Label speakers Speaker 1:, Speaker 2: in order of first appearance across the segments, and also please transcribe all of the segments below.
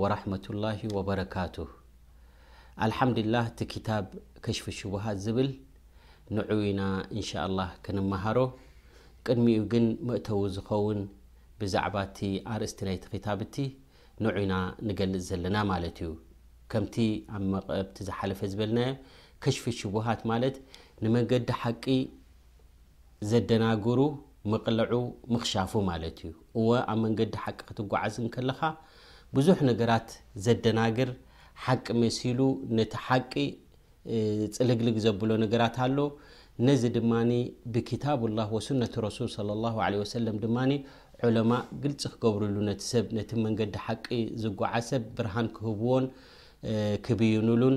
Speaker 1: ወራህመቱላሂ ወበረካቱህ ኣልሓምዲላህ እቲ ክታብ ከሽፉ ሽቡሃት ዝብል ንዑ ኢና እንሻላህ ክንመሃሮ ቅድሚኡ ግን መእተዊ ዝኸውን ብዛዕባ እቲ ኣርእስቲ ናይቲ ክታብ እቲ ንዑ ኢና ንገልፅ ዘለና ማለት እዩ ከምቲ ኣብ መቐብቲ ዝሓለፈ ዝበልናዮ ከሽፉ ሽቡሃት ማለት ንመንገዲ ሓቂ ዘደናግሩ ምቕልዑ ምኽሻፉ ማለት እዩ። እወ ኣብ መንገዲ ሓቂ ክትጓዓዝ እንከለኻ ብዙሕ ነገራት ዘደናግር ሓቂ መሲሉ ነቲ ሓቂ ጽልግልግ ዘብሎ ነገራት ኣሎ። ነዚ ድማ ብክታብ ላህ ወሱነቲ ረሱል ሰለ ላሁ ዓለይሂ ወሰለም ድማ ዑለማእ ግልጺ ክገብርሉ ነቲ ሰብ ነቲ መንገዲ ሓቂ ዝጓዓዝ ሰብ ብርሃን ክህብዎን ክብይንሉን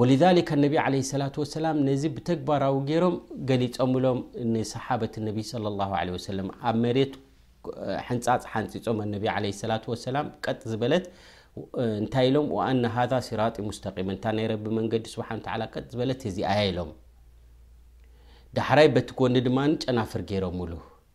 Speaker 1: ወሊዛሊከ ነቢ ዓለይሂ ሰላቱ ወሰላም ነዚ ብተግባራዊ ገይሮም ገሊጾምሎም ንሰሓበት ነቢ ሰለላሁ ዓለይሂ ወሰለም ኣብ መሬት ሕንጻጽ ሓንጺጾም ነቢ ዓለይሂ ሰላቱ ወሰላም ቀጥ ዝበለት እንታይ ኢሎም ወኣነ ሃዛ ሲራጢ ሙስተቂም እንታ ናይ ረቢ መንገዲ ስብሓን ወተዓላ ቀጥ ዝበለት እዚኣያ ኢሎም ዳሕራይ በቲ ጎኒ ድማ ጨናፍር ገይሮምሉ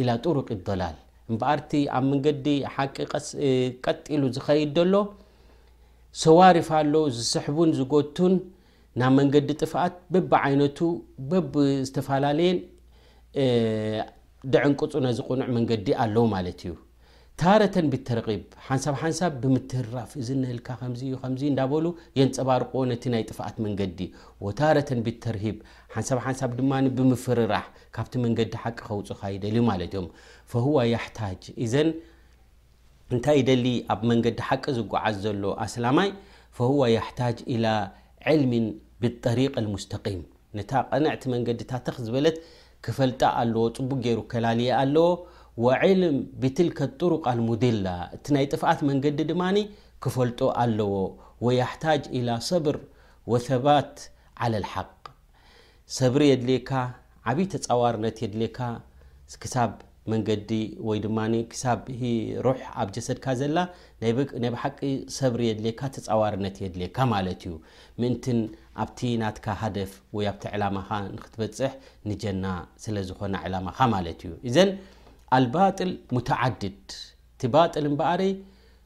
Speaker 1: ኢላ ጡሩቂ ዶላል እምበኣር እቲ ኣብ መንገዲ ሓቂ ቀጥ ኢሉ ዝኸይድ ዘሎ ሰዋሪፍ ኣሎ ዝስሕቡን ዝጎቱን ናብ መንገዲ ጥፍኣት በቢ ዓይነቱ በብ ዝተፈላለየን ድዕንቅፁ ነዚ ቁኑዕ መንገዲ ኣለዉ ማለት እዩ። ታረተን ቢተርቂብ፣ ሓንሳብ ሓንሳብ ብምትህርራፍ፣ እዚ እነህልካ ከምዚ እዩ ከምዚ እዩ እንዳበሉ የንጸባርቕዎ ነቲ ናይ ጥፍኣት መንገዲ። ወታረተን ቢተርሂብ፣ ሓንሳብ ሓንሳብ ድማ ብምፍርራሕ ካብቲ መንገዲ ሓቂ ከውጹኻ ይደልዩ ማለት እዮም። ፈሁወ ያሕታጅ፣ ኢዘን እንታይ ይደሊ ኣብ መንገዲ ሓቂ ዝጎዓዝ ዘሎ ኣስላማይ፣ ፈሁወ ያሕታጅ ኢላ ዕልሚን ቢጠሪቕ ኣልሙስተቂም፣ ነታ ቐንዕቲ መንገድታ ትኽ ዝበለት ክፈልጣ ኣለዎ፣ ጽቡቕ ገይሩ ከላልያ ኣለዎ፣ ወዒልም ቢትልከ ጡሩቅ ኣልሙዲላ፣ እቲ ናይ ጥፍኣት መንገዲ ድማ ክፈልጦ ኣለዎ፣ ወያሕታጅ ኢላ ሰብር ወሰባት ዓለል ሓቅ፣ ሰብሪ የድልየካ፣ ዓብይ ተጻዋርነት የድልየካ፣ ክሳብ። መንገዲ ወይ ድማ ክሳብ እሂ ሩሕ ኣብ ጀሰድካ ዘላ ናይ ብሓቂ ሰብሪ የድልየካ ተጻዋርነት የድልየካ ማለት እዩ ምእንትን ኣብቲ ናትካ ሃደፍ ወይ ኣብቲ ዕላማኻ ንክትበጽሕ ንጀና ስለ ዝኾና ዕላማኻ ማለት እዩ እዘን ኣልባጥል ሙተዓድድ እቲ ባጥል እምበኣርይ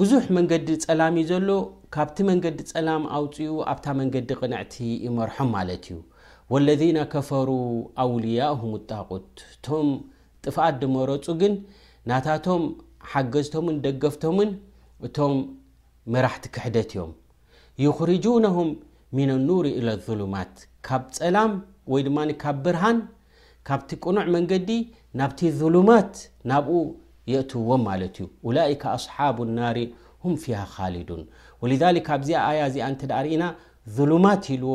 Speaker 1: ብዙሕ መንገዲ ጸላም እዩ ዘሎ ካብቲ መንገዲ ጸላም ኣውጺኡ ኣብታ መንገዲ ቅንዕቲ ይመርሖም ማለት እዩ ወለዚነ ከፈሩ ኣውልያእሁም ጣቁት እቶም ጥፍኣት ድመረጹ ግን ናታቶም ሓገዝቶምን ደገፍቶምን እቶም መራሕቲ ክሕደት እዮም ዩኽሪጁነሁም ሚነ ኑሪ ኢለ ዙሉማት ካብ ፀላም ወይ ድማ ካብ ብርሃን ካብቲ ቅኑዕ መንገዲ ናብቲ ዙሉማት ናብኡ የእትውዎም ማለት እዩ ኡላኢከ ኣስሓቡ ናሪ ሁም ፊሃ ኻሊዱን ወሊዛሊክ ኣብዚኣ ኣያ እዚኣ እንተደኣ ርኢና ዙሉማት ኢልዎ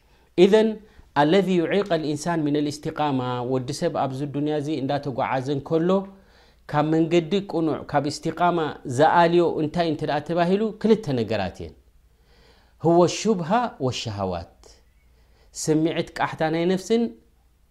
Speaker 1: ኢዘን ኣለዚ ዩዒቀ ልኢንሳን ሚነ ልኢስቲቃማ ወዲ ሰብ ኣብዚ ዱንያ እዚ እንዳተጎዓዘ እንከሎ ካብ መንገዲ ቅኑዕ ካብ ኢስቲቃማ ዝኣልዮ እንታይ እዩ እንተ ተባሂሉ ክልተ ነገራት እየን ሁወ ሹብሃ ወሸሃዋት ስምዒት ቃሕታ ናይ ነፍስን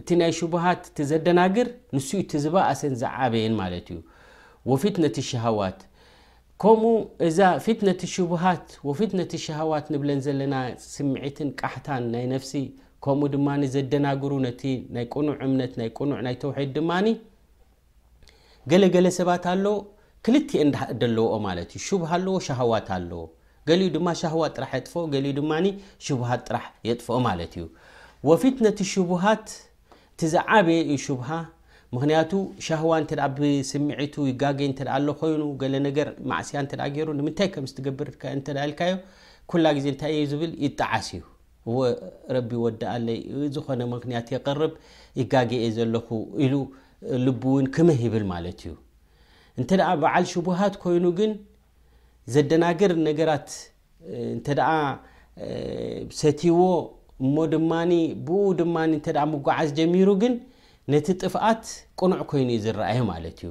Speaker 1: እቲ ናይ ሽቡሃት እቲ ዘደናግር ንሱ እዩ እቲ ዝበኣሰን ዝዓበየን ማለት እዩ ወፊትነት ሸሃዋት ከምኡ እዛ ፊትነት ሽቡሃት ወፊትነት ሸሃዋት ንብለን ዘለና ስምዒትን ቃሕታን ናይ ነፍሲ ከምኡ ድማ ዘደናግሩ ነቲ ናይ ቅኑዕ እምነት ናይ ቅኑዕ ናይ ተውሒድ ድማ ገለ ገለ ሰባት ኣሎ ክልቲኤን ዳሃ እደለዎኦ ማለት እዩ ሹብሃ ኣለዎ ሻሃዋት ኣለዎ ገሊኡ ድማ ሻሃዋት ጥራሕ የጥፈኦ ገሊኡ ድማ ሹብሃት ጥራሕ የጥፈኦ ማለት እዩ ወፊትነት ሹብሃት እቲ ዝዓበየ እዩ ሹብሃ ምክንያቱ ሻህዋ እንተ ብስምዒቱ ይጋገ እንተ ኣሎ ኮይኑ ገለ ነገር ማዕስያ እንተ ገይሩ ንምንታይ ከም ዝትገብር እንተ ኢልካዮ ኩላ ግዜ እንታይ እዩ ዝብል ይጣዓስ እዩ እወ ረቢ ይወድኣለይ ዝኾነ ምክንያት የቕርብ ይጋገ እየ ዘለኹ ኢሉ ልቡ ውን ክምህ ይብል ማለት እዩ እንተ ደኣ በዓል ሽቡሃት ኮይኑ ግን ዘደናግር ነገራት እንተ ደኣ ሰትይዎ እሞ ድማ ብኡ ድማ እተ ምጓዓዝ ጀሚሩ ግን ነቲ ጥፍኣት ቅኑዕ ኮይኑ እዩ ዝረኣየ ማለት እዩ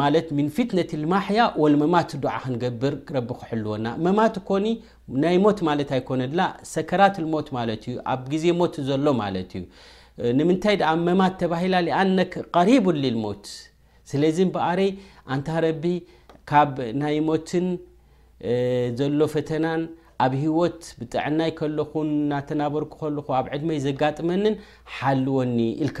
Speaker 1: ማለት ምን ፊትነት ልማሕያ ወልመማት ዱዓ ክንገብር ረቢ ክሕልወና መማት እኮኒ ናይ ሞት ማለት ኣይኮነን ላ ሰከራት ልሞት ማለት እዩ ኣብ ግዜ ሞት ዘሎ ማለት እዩ ንምንታይ ደኣ መማት ተባሂላ ሊኣነክ ቀሪቡ ልልሞት ስለዚ በኣረይ ኣንታ ረቢ ካብ ናይ ሞትን ዘሎ ፈተናን ኣብ ህይወት ብጥዕናይ ከለኹን እናተናበርኩ ከለኹ ኣብ ዕድመይ ዘጋጥመንን ሓልወኒ ኢልካ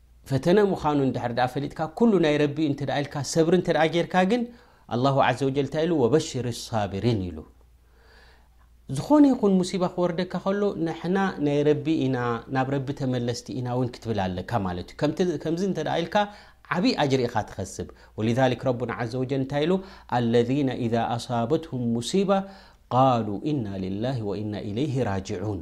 Speaker 1: ፈተነ ምዃኑ እንድሕር ድኣ ፈሊጥካ ኩሉ ናይ ረቢ እዩ እንተድኣ ኢልካ ሰብሪ እንተድኣ ጌርካ ግን ኣላሁ ዓዘ ወጀል እንታይ ኢሉ ወበሽር ሳብሪን ኢሉ ዝኾነ ይኹን ሙሲባ ክወርደካ ከሎ ንሕና ናይ ረቢ ኢና ናብ ረቢ ተመለስቲ ኢና እውን ክትብል ኣለካ ማለት እዩ ከምዚ እንተ ኢልካ ዓብዪ ኣጅሪ ኢኻ ትኸስብ ወሊዛሊክ ረቡና ዘ ወጀል እንታይ ኢሉ ኣለዚነ ኢዛ ኣሳበትሁም ሙሲባ ቃሉ ኢና ልላሂ ወኢና ኢለይህ ራጅዑን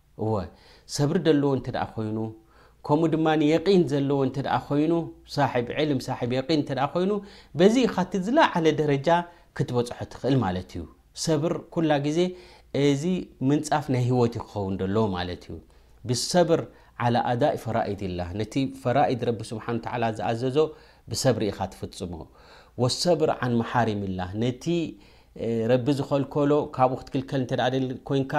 Speaker 1: እወ ሰብሪ ደለዎ እንተ ኮይኑ ከምኡ ድማ የቒን ዘለዎ እንተ ኮይኑ ሳሒብ ዕልም ሳሒብ የቒን እንተ ኮይኑ በዚ ኢኻ እቲ ዝለዓለ ደረጃ ክትበጽሖ ትኽእል ማለት እዩ ሰብር ኩላ ግዜ እዚ ምንጻፍ ናይ ህይወት እዩ ክኸውን ደለዎ ማለት እዩ ብሰብር ዓላ ኣዳእ ፈራኢድ ላ ነቲ ፈራኢድ ረቢ ስብሓን ተዓላ ዝኣዘዞ ብሰብሪ ኢኻ ትፍጽሞ ወሰብር ዓን መሓሪም ላ ነቲ ረቢ ዝኸልከሎ ካብኡ ክትክልከል እንተ ኮይንካ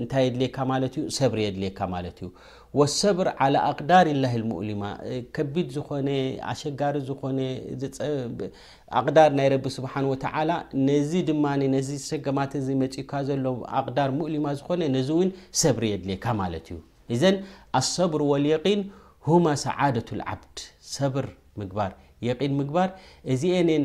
Speaker 1: እንታይ የድልየካ ማለት እዩ ሰብሪ የድልየካ ማለት እዩ ወሰብር ዓላ ኣቅዳር ላሂ ልሙእሊማ ከቢድ ዝኾነ ኣሸጋሪ ዝኾነ ኣቅዳር ናይ ረቢ ስብሓን ወተዓላ ነዚ ድማ ነዚ ሰገማት እዚ መፅኡካ ዘሎ ኣቅዳር ሙእሊማ ዝኾነ ነዚ እውን ሰብሪ የድልየካ ማለት እዩ እዘን ኣሰብር ወልየቂን ሁማ ሰዓደት ልዓብድ ሰብር ምግባር የቂን ምግባር እዚኤንን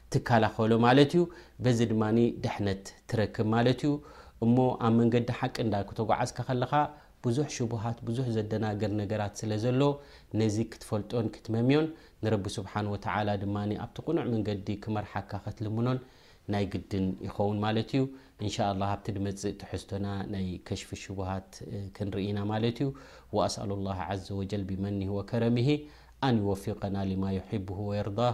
Speaker 1: ትከላኸሎ ማለት እዩ። በዚ ድማ ድሕነት ትረክብ ማለት እዩ። እሞ ኣብ መንገዲ ሓቂ እንዳ ክተጓዓዝካ ከለኻ ብዙሕ ሽቡሃት ብዙሕ ዘደናግር ነገራት ስለ ዘሎ ነዚ ክትፈልጦን ክትመምዮን ንረቢ ስብሓን ወተዓላ ድማ ኣብቲ ቕኑዕ መንገዲ ክመርሓካ ከትልምኖን ናይ ግድን ይኸውን ማለት እዩ። እንሻ ኣላህ ኣብቲ ድመፅእ ትሕዝቶና ናይ ከሽፊ ሽቡሃት ክንርኢ ኢና ማለት እዩ። ወኣስኣሉ ላህ ዓዘ ወጀል ቢመኒሂ ወከረሚሂ ኣን ይወፊቀና ሊማ ዩሒቡሁ ወየርዳህ